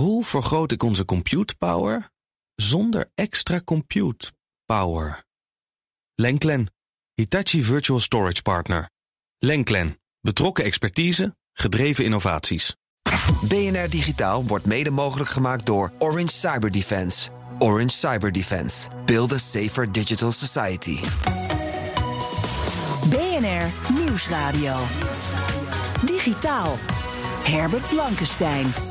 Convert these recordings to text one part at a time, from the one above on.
Hoe vergroot ik onze compute power zonder extra compute power? Lenklen, Hitachi Virtual Storage Partner. Lenklen, betrokken expertise, gedreven innovaties. BNR Digitaal wordt mede mogelijk gemaakt door Orange Cyber Defense. Orange Cyber Defense. Build a safer digital society. BNR Nieuwsradio. Digitaal. Herbert Blankenstein.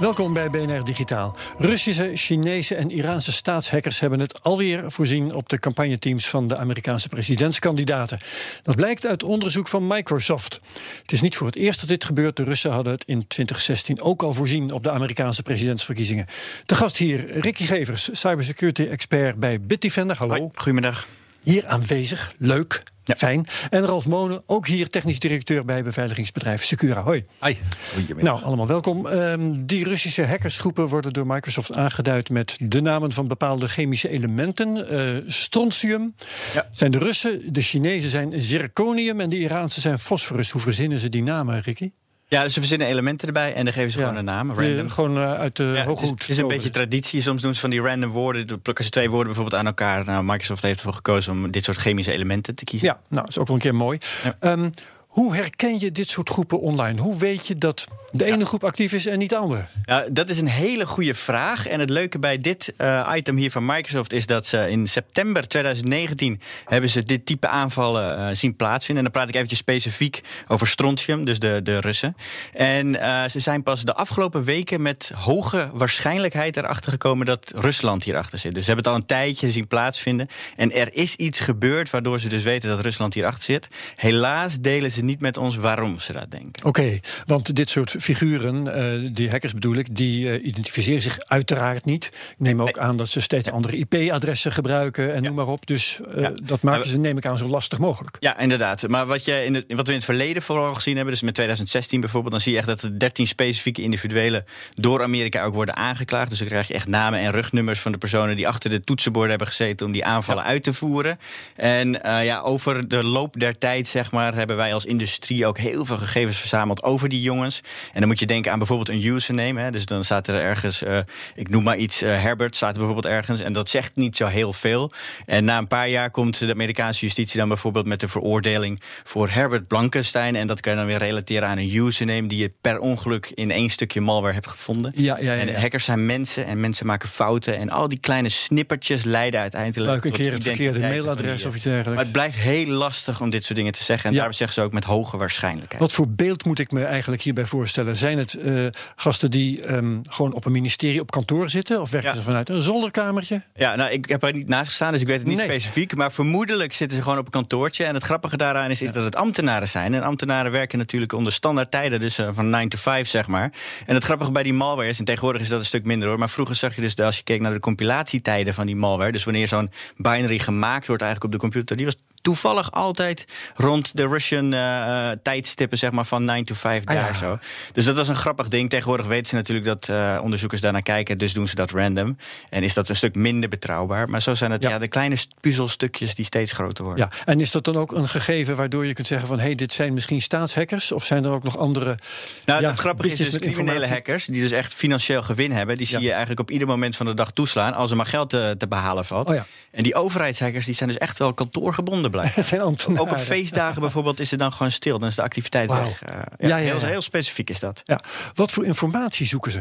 Welkom bij BNR Digitaal. Russische, Chinese en Iraanse staatshackers hebben het alweer voorzien op de campagneteams van de Amerikaanse presidentskandidaten. Dat blijkt uit onderzoek van Microsoft. Het is niet voor het eerst dat dit gebeurt. De Russen hadden het in 2016 ook al voorzien op de Amerikaanse presidentsverkiezingen. De gast hier, Ricky Gevers, cybersecurity expert bij Bitdefender. Hallo. Hoi, goedemiddag. Hier aanwezig, leuk. Fijn. En Ralf Monen, ook hier technisch directeur bij beveiligingsbedrijf Secura. Hoi. Hoi. Nou, allemaal welkom. Um, die Russische hackersgroepen worden door Microsoft aangeduid met de namen van bepaalde chemische elementen. Uh, strontium ja. zijn de Russen, de Chinezen zijn zirconium en de Iraanse zijn fosforus. Hoe verzinnen ze die namen, Ricky? Ja, dus ze verzinnen elementen erbij en dan geven ze gewoon een naam. Random. gewoon uh, uit de ja, hoge Het is, een beetje traditie. Soms doen ze van die random woorden. Dan plukken ze twee woorden bijvoorbeeld aan elkaar. Nou, Microsoft heeft ervoor gekozen om dit soort chemische elementen te kiezen. Ja, nou, dat is ook wel een keer mooi. Ja. Um, hoe herken je dit soort groepen online? Hoe weet je dat de ene groep actief is en niet de andere? Ja, dat is een hele goede vraag. En het leuke bij dit uh, item hier van Microsoft is dat ze in september 2019 hebben ze dit type aanvallen uh, zien plaatsvinden. En dan praat ik eventjes specifiek over strontium, dus de, de Russen. En uh, ze zijn pas de afgelopen weken met hoge waarschijnlijkheid erachter gekomen dat Rusland hierachter zit. Dus ze hebben het al een tijdje zien plaatsvinden. En er is iets gebeurd waardoor ze dus weten dat Rusland hierachter zit. Helaas delen ze niet met ons waarom ze dat denken. Oké, want dit soort figuren, uh, die hackers bedoel ik, die uh, identificeren zich uiteraard niet. Ik neem ook aan dat ze steeds andere IP-adressen gebruiken en noem maar op. Dus uh, ja. dat maken ze, neem ik aan, zo lastig mogelijk. Ja, inderdaad. Maar wat, je in het, wat we in het verleden vooral gezien hebben, dus met 2016 bijvoorbeeld, dan zie je echt dat er 13 specifieke individuelen door Amerika ook worden aangeklaagd. Dus dan krijg je echt namen en rugnummers van de personen die achter de toetsenborden hebben gezeten om die aanvallen ja. uit te voeren. En ja, over de loop der tijd, zeg maar, hebben wij als industrie ook heel veel gegevens verzameld over die jongens. En dan moet je denken aan bijvoorbeeld een username. Hè. Dus dan staat er ergens, uh, ik noem maar iets, uh, Herbert staat er bijvoorbeeld ergens. En dat zegt niet zo heel veel. En na een paar jaar komt de Amerikaanse justitie dan bijvoorbeeld met de veroordeling voor Herbert Blankenstein. En dat kan je dan weer relateren aan een username die je per ongeluk in één stukje malware hebt gevonden. Ja, ja, ja, en hackers zijn mensen en mensen maken fouten. En al die kleine snippertjes leiden uiteindelijk een keer het verkeerde mailadres of iets dergelijks. Maar het blijft heel lastig om dit soort dingen te zeggen. En daarom zeggen ze ook met hoge waarschijnlijkheid. Wat voor beeld moet ik me eigenlijk hierbij voorstellen? Zijn het uh, gasten die um, gewoon op een ministerie op kantoor zitten? Of werken ja. ze vanuit een zolderkamertje? Ja, nou, ik heb er niet naast gestaan, dus ik weet het niet nee. specifiek. Maar vermoedelijk zitten ze gewoon op een kantoortje. En het grappige daaraan is, is ja. dat het ambtenaren zijn. En ambtenaren werken natuurlijk onder standaard tijden, dus uh, van 9 to 5, zeg maar. En het grappige bij die malware is, en tegenwoordig is dat een stuk minder hoor. Maar vroeger zag je dus, als je keek naar de compilatietijden van die malware, dus wanneer zo'n binary gemaakt wordt eigenlijk op de computer, die was toevallig altijd rond de Russian uh, tijdstippen, zeg maar, van 9 to 5 ah, daar ja. zo. Dus dat was een grappig ding. Tegenwoordig weten ze natuurlijk dat uh, onderzoekers daarnaar kijken, dus doen ze dat random. En is dat een stuk minder betrouwbaar. Maar zo zijn het ja. ja de kleine puzzelstukjes die steeds groter worden. Ja, en is dat dan ook een gegeven waardoor je kunt zeggen van hé, hey, dit zijn misschien staatshackers? Of zijn er ook nog andere. Nou, ja, het grappige is dus criminele hackers, die dus echt financieel gewin hebben, die zie je eigenlijk op ieder moment van de dag toeslaan als er maar geld te, te behalen valt. Oh, ja. En die overheidshackers die zijn dus echt wel kantoorgebonden blijven. zijn Ook op feestdagen bijvoorbeeld is het dan gewoon stil. Dan is de activiteit wow. weg. Uh, ja, ja, ja, heel, heel specifiek is dat. Ja. Wat voor informatie zoeken ze?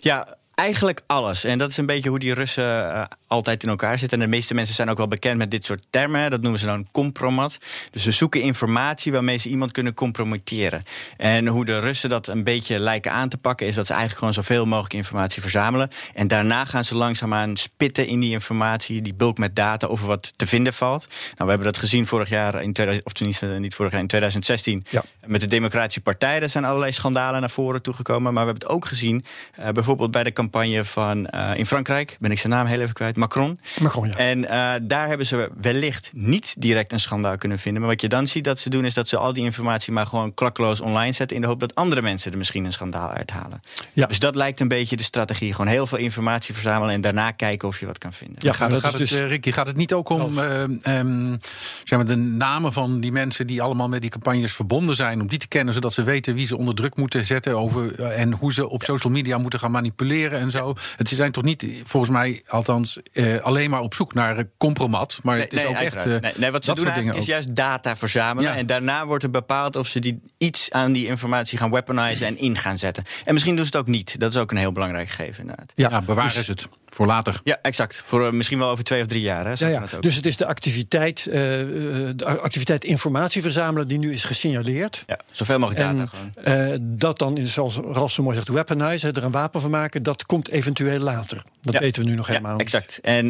Ja, Eigenlijk alles. En dat is een beetje hoe die Russen uh, altijd in elkaar zitten. En de meeste mensen zijn ook wel bekend met dit soort termen. Dat noemen ze dan compromat. Dus ze zoeken informatie waarmee ze iemand kunnen compromitteren. En hoe de Russen dat een beetje lijken aan te pakken... is dat ze eigenlijk gewoon zoveel mogelijk informatie verzamelen. En daarna gaan ze langzaamaan spitten in die informatie... die bulk met data over wat te vinden valt. Nou, we hebben dat gezien vorig jaar, in 2000, of tenminste niet vorig jaar, in 2016... Ja. met de Democratische Partij. Er zijn allerlei schandalen naar voren toegekomen. Maar we hebben het ook gezien, uh, bijvoorbeeld bij de campagne verkiezingscampagne van uh, in Frankrijk, ben ik zijn naam heel even kwijt, Macron. Macron ja. En uh, daar hebben ze wellicht niet direct een schandaal kunnen vinden. Maar wat je dan ziet dat ze doen, is dat ze al die informatie maar gewoon klakkeloos online zetten. in de hoop dat andere mensen er misschien een schandaal uithalen. Ja. Dus dat lijkt een beetje de strategie. Gewoon heel veel informatie verzamelen en daarna kijken of je wat kan vinden. Ja, gaat, gaat het, dus... Ricky, gaat het niet ook om uh, um, zeg maar de namen van die mensen die allemaal met die campagnes verbonden zijn, om die te kennen, zodat ze weten wie ze onder druk moeten zetten over en hoe ze op social media moeten gaan manipuleren en zo. Het zijn toch niet, volgens mij althans, uh, alleen maar op zoek naar compromat, maar het is ook echt. Uh, nee, nee, wat ze doen eigenlijk is juist data verzamelen en daarna wordt er bepaald of ze die iets aan die informatie gaan weaponizen en in gaan zetten. En misschien doen ze het ook niet. Dat is ook een heel belangrijk gegeven inderdaad. Ja, ja bewaar dus, het. Voor later. Ja, exact. Voor uh, misschien wel over twee of drie jaar. Hè, ja, ja. Het dus het is de activiteit, uh, de activiteit informatie verzamelen die nu is gesignaleerd. Ja, zoveel mogelijk data gewoon. Uh, dat dan, zoals Ralf zo mooi zegt, weaponizen, er een wapen van maken, dat komt eventueel later. Dat ja. weten we nu nog helemaal ja, exact. En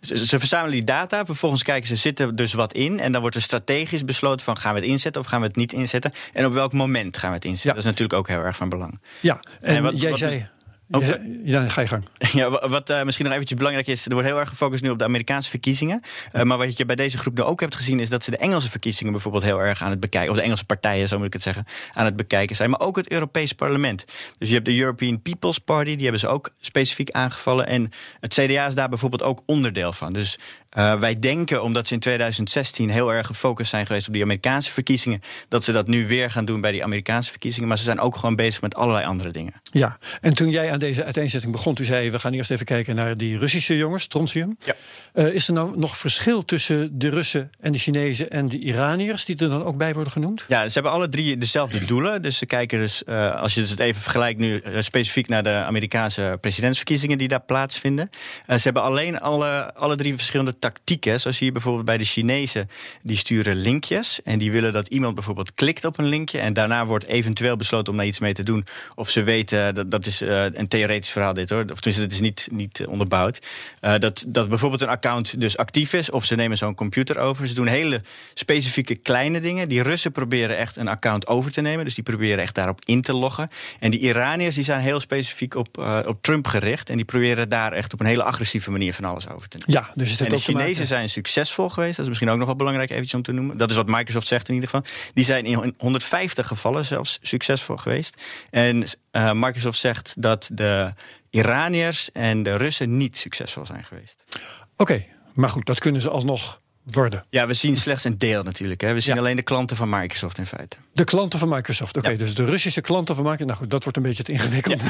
ze, ze, verzamelen die data, vervolgens kijken ze, zit er dus wat in? En dan wordt er strategisch besloten van, gaan we het inzetten of gaan we het niet inzetten? En op welk moment gaan we het inzetten? Dat is natuurlijk ook heel erg van belang. Ja, en, en wat, jij wat, zei... Oh, ja, ga je gang. Ja, wat uh, misschien nog eventjes belangrijk is, er wordt heel erg gefocust nu op de Amerikaanse verkiezingen. Uh, maar wat je bij deze groep nu ook hebt gezien, is dat ze de Engelse verkiezingen bijvoorbeeld heel erg aan het bekijken, of de Engelse partijen, zo moet ik het zeggen, aan het bekijken zijn. Maar ook het Europees Parlement. Dus je hebt de European People's Party, die hebben ze ook specifiek aangevallen. En het CDA is daar bijvoorbeeld ook onderdeel van. Dus uh, wij denken, omdat ze in 2016 heel erg gefocust zijn geweest op die Amerikaanse verkiezingen, dat ze dat nu weer gaan doen bij die Amerikaanse verkiezingen. Maar ze zijn ook gewoon bezig met allerlei andere dingen. Ja, en toen jij aan deze uiteenzetting begon, toen zei je: we gaan eerst even kijken naar die Russische jongens, Strontium. Ja. Uh, is er nou nog verschil tussen de Russen en de Chinezen en de Iraniërs, die er dan ook bij worden genoemd? Ja, ze hebben alle drie dezelfde doelen. Dus ze kijken dus, uh, als je dus het even vergelijkt nu specifiek naar de Amerikaanse presidentsverkiezingen die daar plaatsvinden. ze hebben alleen alle, alle drie verschillende tactieken. Zo zie je bijvoorbeeld bij de Chinezen, die sturen linkjes. En die willen dat iemand bijvoorbeeld klikt op een linkje. En daarna wordt eventueel besloten om daar iets mee te doen. Of ze weten, dat, dat is uh, een theoretisch verhaal dit hoor. Of tenminste, het is niet, niet onderbouwd. Uh, dat, dat bijvoorbeeld een account dus actief is. Of ze nemen zo'n computer over. Ze doen hele specifieke kleine dingen. Die Russen proberen echt een account over te nemen. Dus die proberen echt daarop in te loggen. En die Iraniërs die zijn heel specifiek op, uh, op Trump gericht. En die proberen daar echt op een hele agressieve manier van alles over te nemen. Ja, dus het ook Chinezen zijn succesvol geweest. Dat is misschien ook nog wel belangrijk eventjes om te noemen. Dat is wat Microsoft zegt in ieder geval. Die zijn in 150 gevallen zelfs succesvol geweest. En uh, Microsoft zegt dat de Iraniërs en de Russen niet succesvol zijn geweest. Oké, okay, maar goed, dat kunnen ze alsnog worden. Ja, we zien slechts een deel natuurlijk. Hè. We zien alleen de klanten van Microsoft in feite. De klanten van Microsoft, oké. dus de Russische klanten van Microsoft. Nou goed, dat wordt een beetje te ingewikkeld.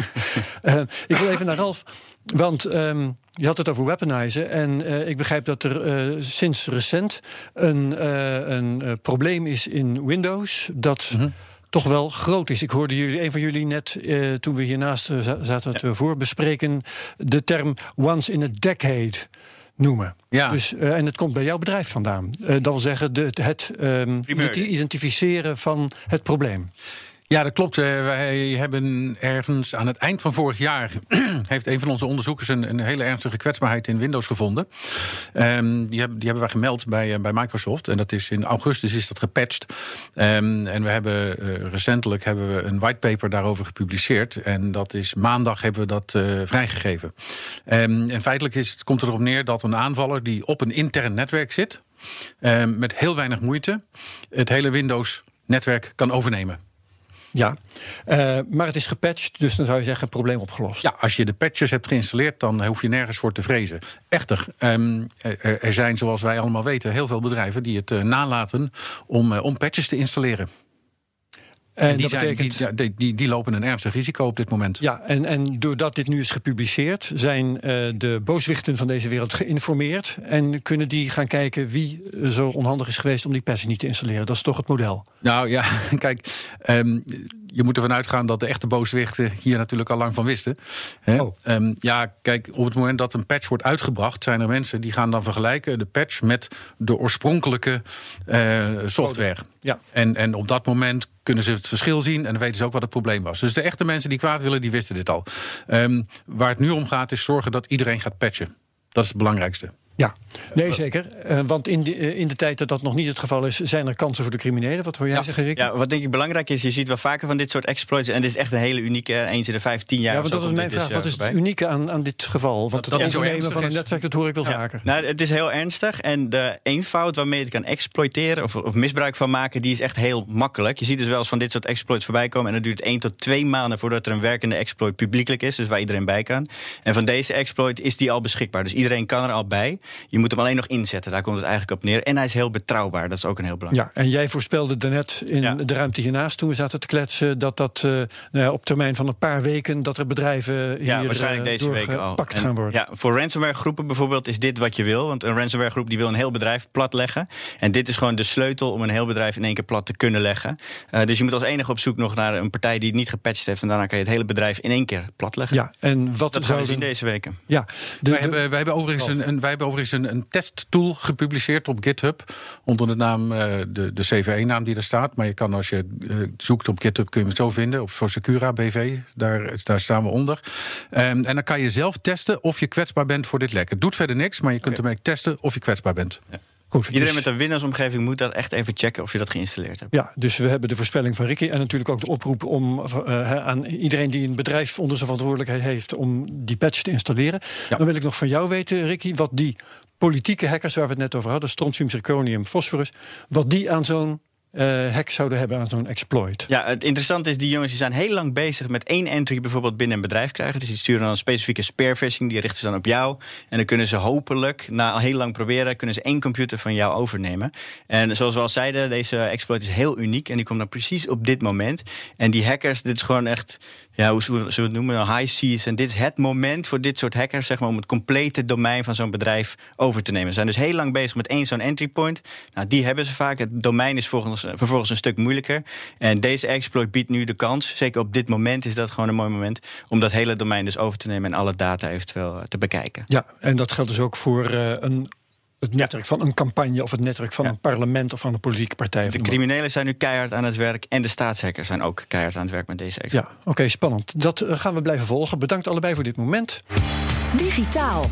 uh, ik wil even naar Ralf, want um, je had het over weaponizen. En uh, ik begrijp dat er uh, sinds recent een, een probleem is in Windows... dat... Mm -hmm toch wel groot is. Ik hoorde jullie, een van jullie net, toen we hiernaast zaten het ja. voor bespreken, de term once in a decade noemen. Ja. Dus, uh, en het komt bij jouw bedrijf vandaan. Uh, dat wil zeggen, de, het um, identificeren van het probleem. Ja, dat klopt. Uh, wij hebben ergens aan het eind van vorig jaar... heeft een van onze onderzoekers een, een hele ernstige kwetsbaarheid in Windows gevonden. Um, die, hebben, die hebben wij gemeld bij, uh, bij Microsoft. En dat is in augustus is dat gepatcht. Um, en we hebben uh, recentelijk hebben we een whitepaper daarover gepubliceerd. En dat is maandag hebben we dat vrijgegeven. Um, en feitelijk is, het komt erop neer dat een aanvaller die op een intern netwerk zit... met heel weinig moeite het hele Windows-netwerk kan overnemen. Ja, uh, maar het is gepatcht, dus dan zou je zeggen probleem opgelost. Ja, als je de patches hebt geïnstalleerd, dan hoef je nergens voor te vrezen. Echter, um, er, zijn zoals wij allemaal weten heel veel bedrijven die het uh, nalaten om, uh, om patches te installeren. En, die, dat betekent... die, die, die, lopen een ernstig risico op dit moment. Ja, en, en doordat dit nu is gepubliceerd, zijn uh, de booswichten van deze wereld geïnformeerd. En kunnen die gaan kijken wie zo onhandig is geweest om die patch niet te installeren. Dat is toch het model? Nou ja, kijk. Um, je moet ervan uitgaan dat de echte booswichten hier natuurlijk al lang van wisten. Oh. Um, ja, kijk, op het moment dat een patch wordt uitgebracht, zijn er mensen die gaan dan vergelijken de patch met de oorspronkelijke uh, software. Ja. En, en op dat moment kunnen ze het verschil zien en dan weten ze ook wat het probleem was. Dus de echte mensen die kwaad willen, die wisten dit al. Um, waar het nu om gaat, is zorgen dat iedereen gaat patchen. Dat is het belangrijkste. Ja, nee zeker. Uh, want in de, uh, in de tijd dat dat nog niet het geval is, zijn er kansen voor de criminelen. Wat wil jij ja, zeggen, Rick? Ja, wat denk ik belangrijk is, je ziet wel vaker van dit soort exploits. En dit is echt een hele unieke, eens in de vijf, tien jaar. Ja, want dat is mijn vraag. Is, wat is het unieke aan, aan dit geval? Want dat, het overnemen van een netwerk, dat hoor ik wel ja. vaker. Nou, het is heel ernstig. En de eenvoud waarmee je het kan exploiteren of, of misbruik van maken, die is echt heel makkelijk. Je ziet dus wel eens van dit soort exploits voorbij komen. En het duurt één tot twee maanden voordat er een werkende exploit publiekelijk is. Dus waar iedereen bij kan. En van deze exploit is die al beschikbaar. Dus iedereen kan er al bij. Je moet hem alleen nog inzetten. Daar komt het eigenlijk op neer. En hij is heel betrouwbaar. Dat is ook een heel belangrijk. Ja, en jij voorspelde daarnet in ja. de ruimte hiernaast toen we zaten te kletsen dat dat uh, nou ja, op termijn van een paar weken dat er bedrijven hier ja, waarschijnlijk deze week al. En, gaan worden. Ja, voor ransomware groepen bijvoorbeeld is dit wat je wil. Want een ransomware groep die wil een heel bedrijf platleggen. En dit is gewoon de sleutel om een heel bedrijf in één keer plat te kunnen leggen. Uh, dus je moet als enige op zoek nog naar een partij die het niet gepatcht heeft. En daarna kan je het hele bedrijf in één keer platleggen. Ja, en wat dat zou gaan we zien deze weken. Ja, de, wij, hebben, wij hebben overigens een, een, wij hebben overigens een, een testtool gepubliceerd op GitHub. Onder de naam, uh, de, de CVE-naam die er staat. Maar je kan als je uh, zoekt op GitHub kun je hem zo vinden. Op voor Secura BV, daar, daar staan we onder. Um, en dan kan je zelf testen of je kwetsbaar bent voor dit lek. Het doet verder niks, maar je kunt okay. ermee testen of je kwetsbaar bent. Ja. Goed, Iedereen dus, met een winnaarsomgeving moet dat echt even checken of je dat geïnstalleerd hebt. Ja, dus we hebben de voorspelling van Ricky en natuurlijk ook de oproep om uh, aan iedereen die een bedrijf onder zijn verantwoordelijkheid heeft om die patch te installeren. Ja. Dan wil ik nog van jou weten, Ricky, wat die politieke hackers waar we het net over hadden, strontium, zirconium, fosforus, wat die aan zo'n uh, hack zouden hebben aan zo'n exploit. Ja, het interessante is, die jongens die zijn heel lang bezig met één entry bijvoorbeeld binnen een bedrijf krijgen. Dus die sturen dan een specifieke spearfishing, die richten ze dan op jou. En dan kunnen ze hopelijk, na heel lang proberen, kunnen ze één computer van jou overnemen. En zoals we al zeiden, deze exploit is heel uniek en die komt dan precies op dit moment. En die hackers, dit is gewoon echt, ja, hoe zullen we het noemen, high seas. En dit is het moment voor dit soort hackers, zeg maar, om het complete domein van zo'n bedrijf over te nemen. Ze zijn dus heel lang bezig met één zo'n entry point. Nou, die hebben ze vaak. Het domein is volgens vervolgens een stuk moeilijker. En deze exploit biedt nu de kans, zeker op dit moment is dat gewoon een mooi moment, om dat hele domein dus over te nemen en alle data eventueel te bekijken. Ja, en dat geldt dus ook voor uh, een het netwerk van een campagne of het netwerk van ja. een parlement of van een politieke partij. De criminelen zijn nu keihard aan het werk en de staatshackers zijn ook keihard aan het werk met deze exploit. Ja, oké, okay, spannend. Dat gaan we blijven volgen. Bedankt allebei voor dit moment. Digitaal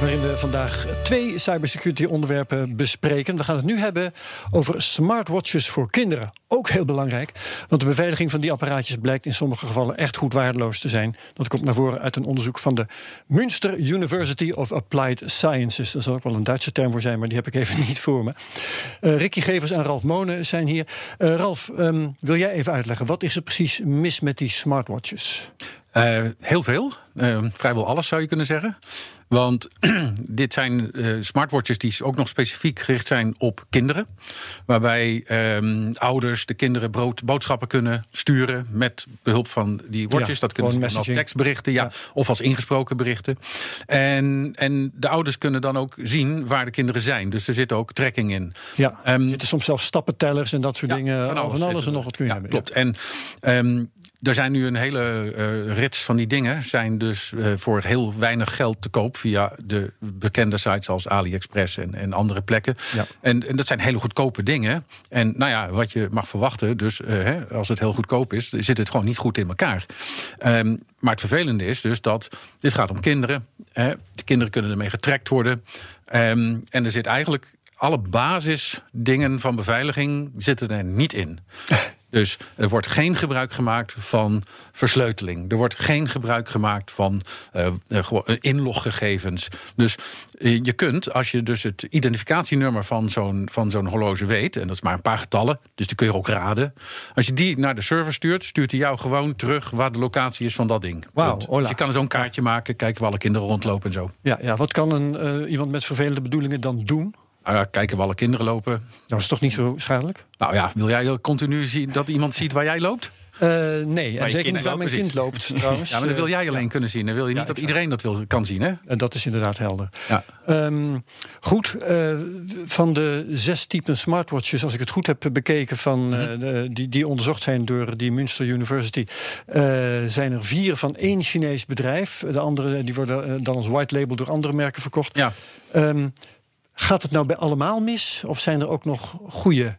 waarin we vandaag twee cybersecurity onderwerpen bespreken. We gaan het nu hebben over smartwatches voor kinderen. Ook heel belangrijk, want de beveiliging van die apparaatjes blijkt in sommige gevallen echt goed waardeloos te zijn. Dat komt naar voren uit een onderzoek van de Münster University of Applied Sciences. Daar zal ook wel een Duitse term voor zijn, maar die heb ik even niet voor me. Uh, Ricky Gevers en Ralf Monen zijn hier. Uh, Ralf, um, wil jij even uitleggen, wat is er precies mis met die smartwatches? Uh, heel veel. vrijwel alles zou je kunnen zeggen. Want dit zijn uh, smartwatches die ook nog specifiek gericht zijn op kinderen. Waarbij um, ouders de kinderen brood, boodschappen kunnen sturen met behulp van die watches. Ja, dat kunnen ze als tekstberichten ja, ja, of als ingesproken berichten. En, en de ouders kunnen dan ook zien waar de kinderen zijn. Dus er zit ook tracking in. Ja, um, er zitten soms zelfs stappentellers en dat soort ja, dingen. Van alles, van alles en nog wat kun je ja, hebben. Klopt. En um, er zijn nu een hele uh, rits van die dingen. Zijn dus uh, voor heel weinig geld te koop via de bekende sites als AliExpress en, en andere plekken. Ja. En, en dat zijn hele goedkope dingen. En nou ja, wat je mag verwachten, dus uh, hè, als het heel goedkoop is, zit het gewoon niet goed in elkaar. Um, maar het vervelende is dus dat dit gaat om kinderen. Hè. De kinderen kunnen ermee getrackt worden. Um, en er zit eigenlijk alle basisdingen van beveiliging zitten er niet in. Dus er wordt geen gebruik gemaakt van versleuteling. Er wordt geen gebruik gemaakt van uh, uh, inloggegevens. Dus uh, je kunt, als je dus het identificatienummer van zo'n, van zo'n horloge weet... en dat is maar een paar getallen, dus die kun je ook raden... als je die naar de server stuurt, stuurt hij jou gewoon terug... waar de locatie is van dat ding. Wauw, dus je kan zo'n kaartje maken, kijken waar alle kinderen rondlopen en zo. Ja, ja wat kan een, iemand met vervelende bedoelingen dan doen? Nou ja, kijken waar alle kinderen lopen. Dat is toch niet zo schadelijk? Nou ja, wil jij continu zien dat iemand ziet waar jij loopt? Uh, nee, en zeker niet waar mijn kind loopt trouwens. Ja, maar dat wil jij alleen ja. kunnen zien. Dan wil je niet ja, dat iedereen dat wil, kan zien. Hè? En dat is inderdaad helder. Ja. Um, goed, uh, van de zes typen smartwatches, als ik het goed heb bekeken, van, uh, de, die, die onderzocht zijn door die Münster University, zijn er vier van één Chinees bedrijf. De andere die worden dan als white label door andere merken verkocht. Ja. Um, Gaat het nou bij allemaal mis? Of zijn er ook nog goede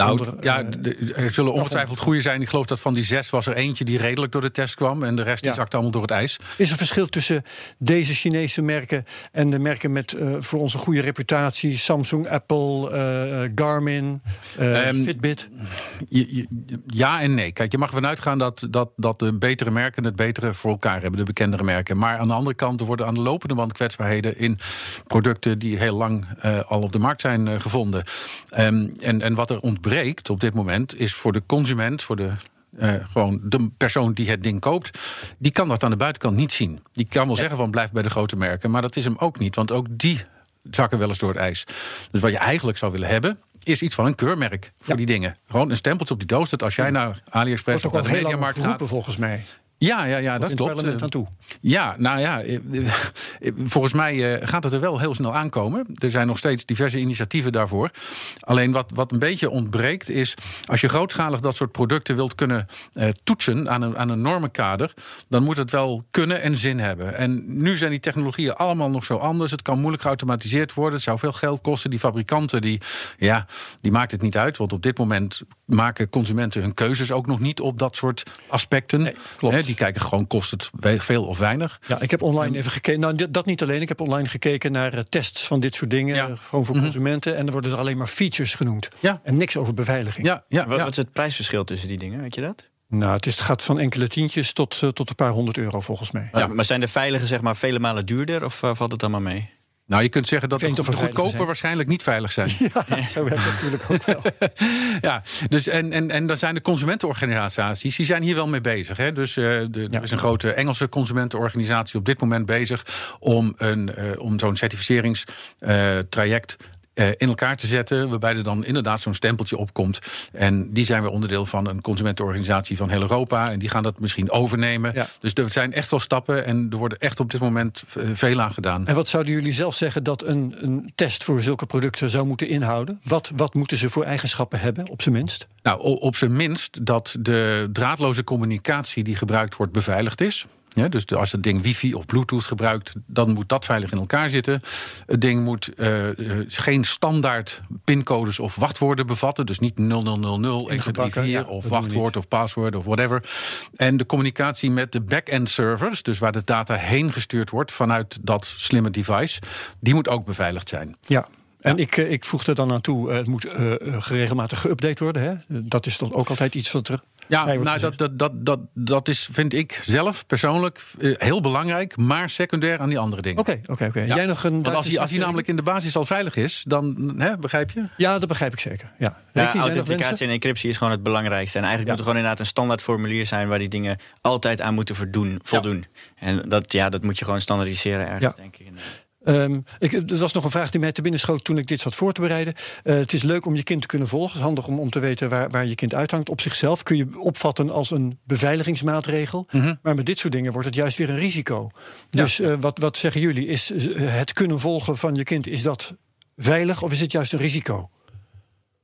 Nou, Onder, ja, eh, er zullen ongetwijfeld goede zijn. Ik geloof dat van die zes was er eentje die redelijk door de test kwam. En de rest die Ja. zakte allemaal door het ijs. Is er verschil tussen deze Chinese merken en de merken met eh, voor onze goede reputatie, Samsung, Apple, eh, Garmin, eh, Ehm, Fitbit? Je- je- Ja en nee. Kijk, je mag ervan uitgaan dat, dat, dat de betere merken het betere voor elkaar hebben, de bekendere merken. Maar aan de andere kant er worden aan de lopende band kwetsbaarheden in producten die heel lang al op de markt zijn gevonden. Ehm, en, en wat er ontbreekt op dit moment is voor de consument, voor de. eh, gewoon de persoon die het ding koopt, die kan dat aan de buitenkant niet zien. Die kan wel zeggen van blijf bij de grote merken, maar dat is hem ook niet, want ook die zakken wel eens door het ijs. Dus wat je eigenlijk zou willen hebben, is iets van een keurmerk voor Ja. die dingen. Gewoon een stempeltje op die doos, dat als jij naar AliExpress of naar de Mediamarkt gaat... volgens mij. Ja, ja, ja, Of dat het klopt. Eh, aan toe. Ja, nou ja, eh, eh, volgens mij eh, gaat het er wel heel snel aankomen. Er zijn nog steeds diverse initiatieven daarvoor. Alleen wat, wat een beetje ontbreekt is... als je grootschalig dat soort producten wilt kunnen eh, toetsen aan een, aan een normenkader... dan moet het wel kunnen en zin hebben. En nu zijn die technologieën allemaal nog zo anders. Het kan moeilijk geautomatiseerd worden. Het zou veel geld kosten. Die fabrikanten, die, ja, die maakt het niet uit. Want op dit moment maken consumenten hun keuzes ook nog niet... op dat soort aspecten. Nee, klopt. Hè, die kijken gewoon, kost het veel of weinig? Ja, ik heb online even gekeken. Nou, dat niet alleen. Ik heb online gekeken naar eh, tests van dit soort dingen. Ja. eh, Gewoon voor consumenten. En er worden er alleen maar features genoemd. Ja. En niks over beveiliging. Ja, ja, Wat, ja. wat is het prijsverschil tussen die dingen? Weet je dat? Nou, het, is, het gaat van enkele tientjes tot, eh, tot een paar honderd euro volgens mij. Maar, maar zijn de veilige zeg maar vele malen duurder of valt het allemaal mee? Nou, je kunt zeggen dat de, er goedkoper waarschijnlijk niet veilig zijn. Ja, zo werkt het natuurlijk ook wel. ja, dus en, en, en dan zijn de consumentenorganisaties, die zijn hier wel mee bezig. Hè? Dus eh, de, Ja. er is een grote Engelse consumentenorganisatie op dit moment bezig om, een, eh, om zo'n certificeringstraject eh, in elkaar te zetten, waarbij er dan inderdaad zo'n stempeltje opkomt. En die zijn weer onderdeel van een consumentenorganisatie van heel Europa. En die gaan dat misschien overnemen. Ja. Dus er zijn echt wel stappen en er worden echt op dit moment eh, veel aan gedaan. En wat zouden jullie zelf zeggen dat een, een test voor zulke producten zou moeten inhouden? Wat, wat moeten ze voor eigenschappen hebben, op zijn minst? Nou, op zijn minst dat de draadloze communicatie die gebruikt wordt beveiligd is. Ja, dus als het ding wifi of bluetooth gebruikt, dan moet dat veilig in elkaar zitten. Het ding moet eh, eh, geen standaard pincodes of wachtwoorden bevatten. Dus niet 0000, Ingebakken, 1234 ja, of wachtwoord of paswoord of whatever. En de communicatie met de back-end servers, dus waar de data heen gestuurd wordt vanuit dat slimme device, die moet ook beveiligd zijn. Ja. En ik, eh, ik voeg er dan aan toe, eh, het moet eh, eh, geregelmatig geüpdate worden. Hè? Dat is toch ook altijd iets wat er. Ja, nou, dat, dat, dat, dat, dat is, vind ik zelf persoonlijk heel belangrijk, maar secundair aan die andere dingen. Oké, oké, oké. Ja. Jij nog een. Want als hij, als hij namelijk in de basis al veilig is, dan, hè, begrijp je? Ja, dat begrijp ik zeker. Ja. Ja, authenticatie en encryptie is gewoon het belangrijkste. En eigenlijk Ja. moet er gewoon inderdaad een standaard formulier zijn waar die dingen altijd aan moeten voldoen. voldoen. En dat, ja, dat moet je gewoon standaardiseren ergens, Ja. denk ik. Ehm, ik, er was nog een vraag die mij te binnen schoot toen ik dit zat voor te bereiden. Eh, het is leuk om je kind te kunnen volgen. Het is handig om, om te weten waar, waar je kind uithangt. Op zichzelf kun je opvatten als een beveiligingsmaatregel. Mhm. Maar met dit soort dingen wordt het juist weer een risico. Dus eh, wat, wat zeggen jullie? Is eh, het kunnen volgen van je kind, is dat veilig of is het juist een risico?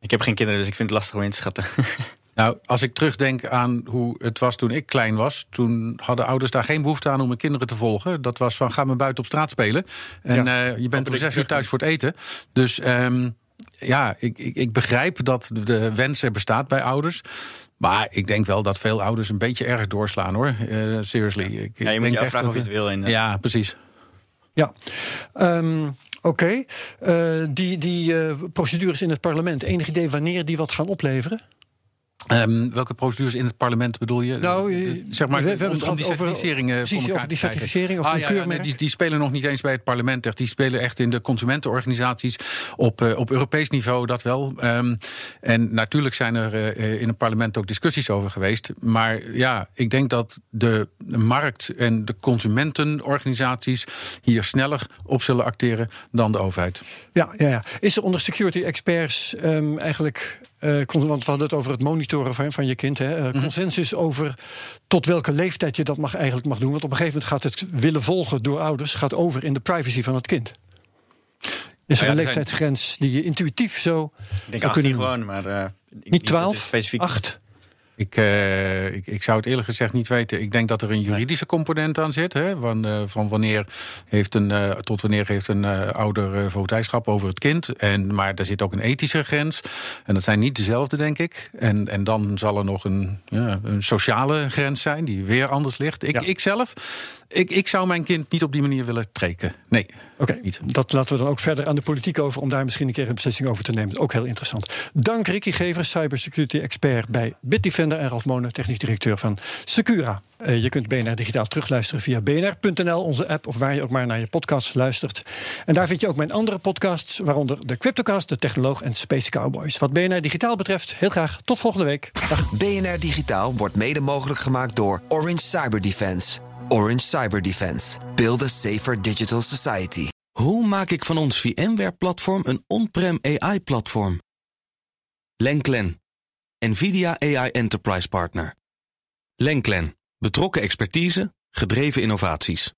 Ik heb geen kinderen, dus ik vind het lastig om in te schatten. Nou, als ik terugdenk aan hoe het was toen ik klein was, toen hadden ouders daar geen behoefte aan om hun kinderen te volgen. Dat was van ga maar buiten op straat spelen. En Ja. eh, je bent om zes uur thuis voor het eten. Dus ehm, ja, ik, ik, ik begrijp dat de wens er bestaat bij ouders. Maar ik denk wel dat veel ouders een beetje erg doorslaan hoor. Eh, seriously. Ik, Ja, je moet je echt afvragen of je het wil. In, Ja, precies. Ja. Ehm, Oké. Eh, die die eh, procedures in het parlement, enig idee wanneer die wat gaan opleveren? Ehm, welke procedures in het parlement bedoel je? Nou, Eh, zeg maar, we- we hebben om, het om die gehad over- eh, precies, voor elkaar over die certificering of Ah, ja, nee, die, die spelen nog niet eens bij het parlement. Echt. Die spelen echt in de consumentenorganisaties op, eh, op Europees niveau, dat wel. Ehm, en natuurlijk zijn er in het parlement ook discussies over geweest. Maar ja, ik denk dat de markt en de consumentenorganisaties hier sneller op zullen acteren dan de overheid. Ja, ja, ja. Is er onder security experts ehm, eigenlijk, eh, want we hadden het over het monitoren van, van je kind, hè, Mhm. eh, consensus over tot welke leeftijd je dat mag, eigenlijk mag doen? Want op een gegeven moment gaat het willen volgen door ouders gaat over in de privacy van het kind. Is er een er zijn- Ik, uh, ik, ik, zou het eerlijk gezegd niet weten. Ik denk dat er een juridische component aan zit. Hè, van, uh, van wanneer heeft een, uh, tot wanneer heeft een ouder voogdijschap over het kind. En, maar er zit ook een ethische grens. En dat zijn niet dezelfde, denk ik. En, en dan zal er nog een, ja, een sociale grens zijn die weer anders ligt. Ik, ja. ik zelf ik, ik zou mijn kind niet op die manier willen trekken. Nee. Oké, okay, dat laten we dan ook verder aan de politiek over... om daar misschien een keer een beslissing over te nemen. Ook heel interessant. Dank Ricky Gevers, cybersecurity expert bij Bitdefender... en Ralf Monen, technisch directeur van Secura. Uh, je kunt BNR Digitaal terugluisteren via bnr.nl, onze app... of waar je ook maar naar je podcasts luistert. En daar vind je ook mijn andere podcasts... waaronder de Cryptocast, de Technoloog en Space Cowboys. Wat BNR Digitaal betreft, heel graag tot volgende week. Dag. BNR Digitaal wordt mede mogelijk gemaakt door Orange Cyber Defense... Orange Cyber Defense. Build a safer digital society. Hoe maak ik van ons VMware-platform een on-prem AI-platform? Lenklen, NVIDIA AI Enterprise Partner. Lenklen, betrokken expertise, gedreven innovaties.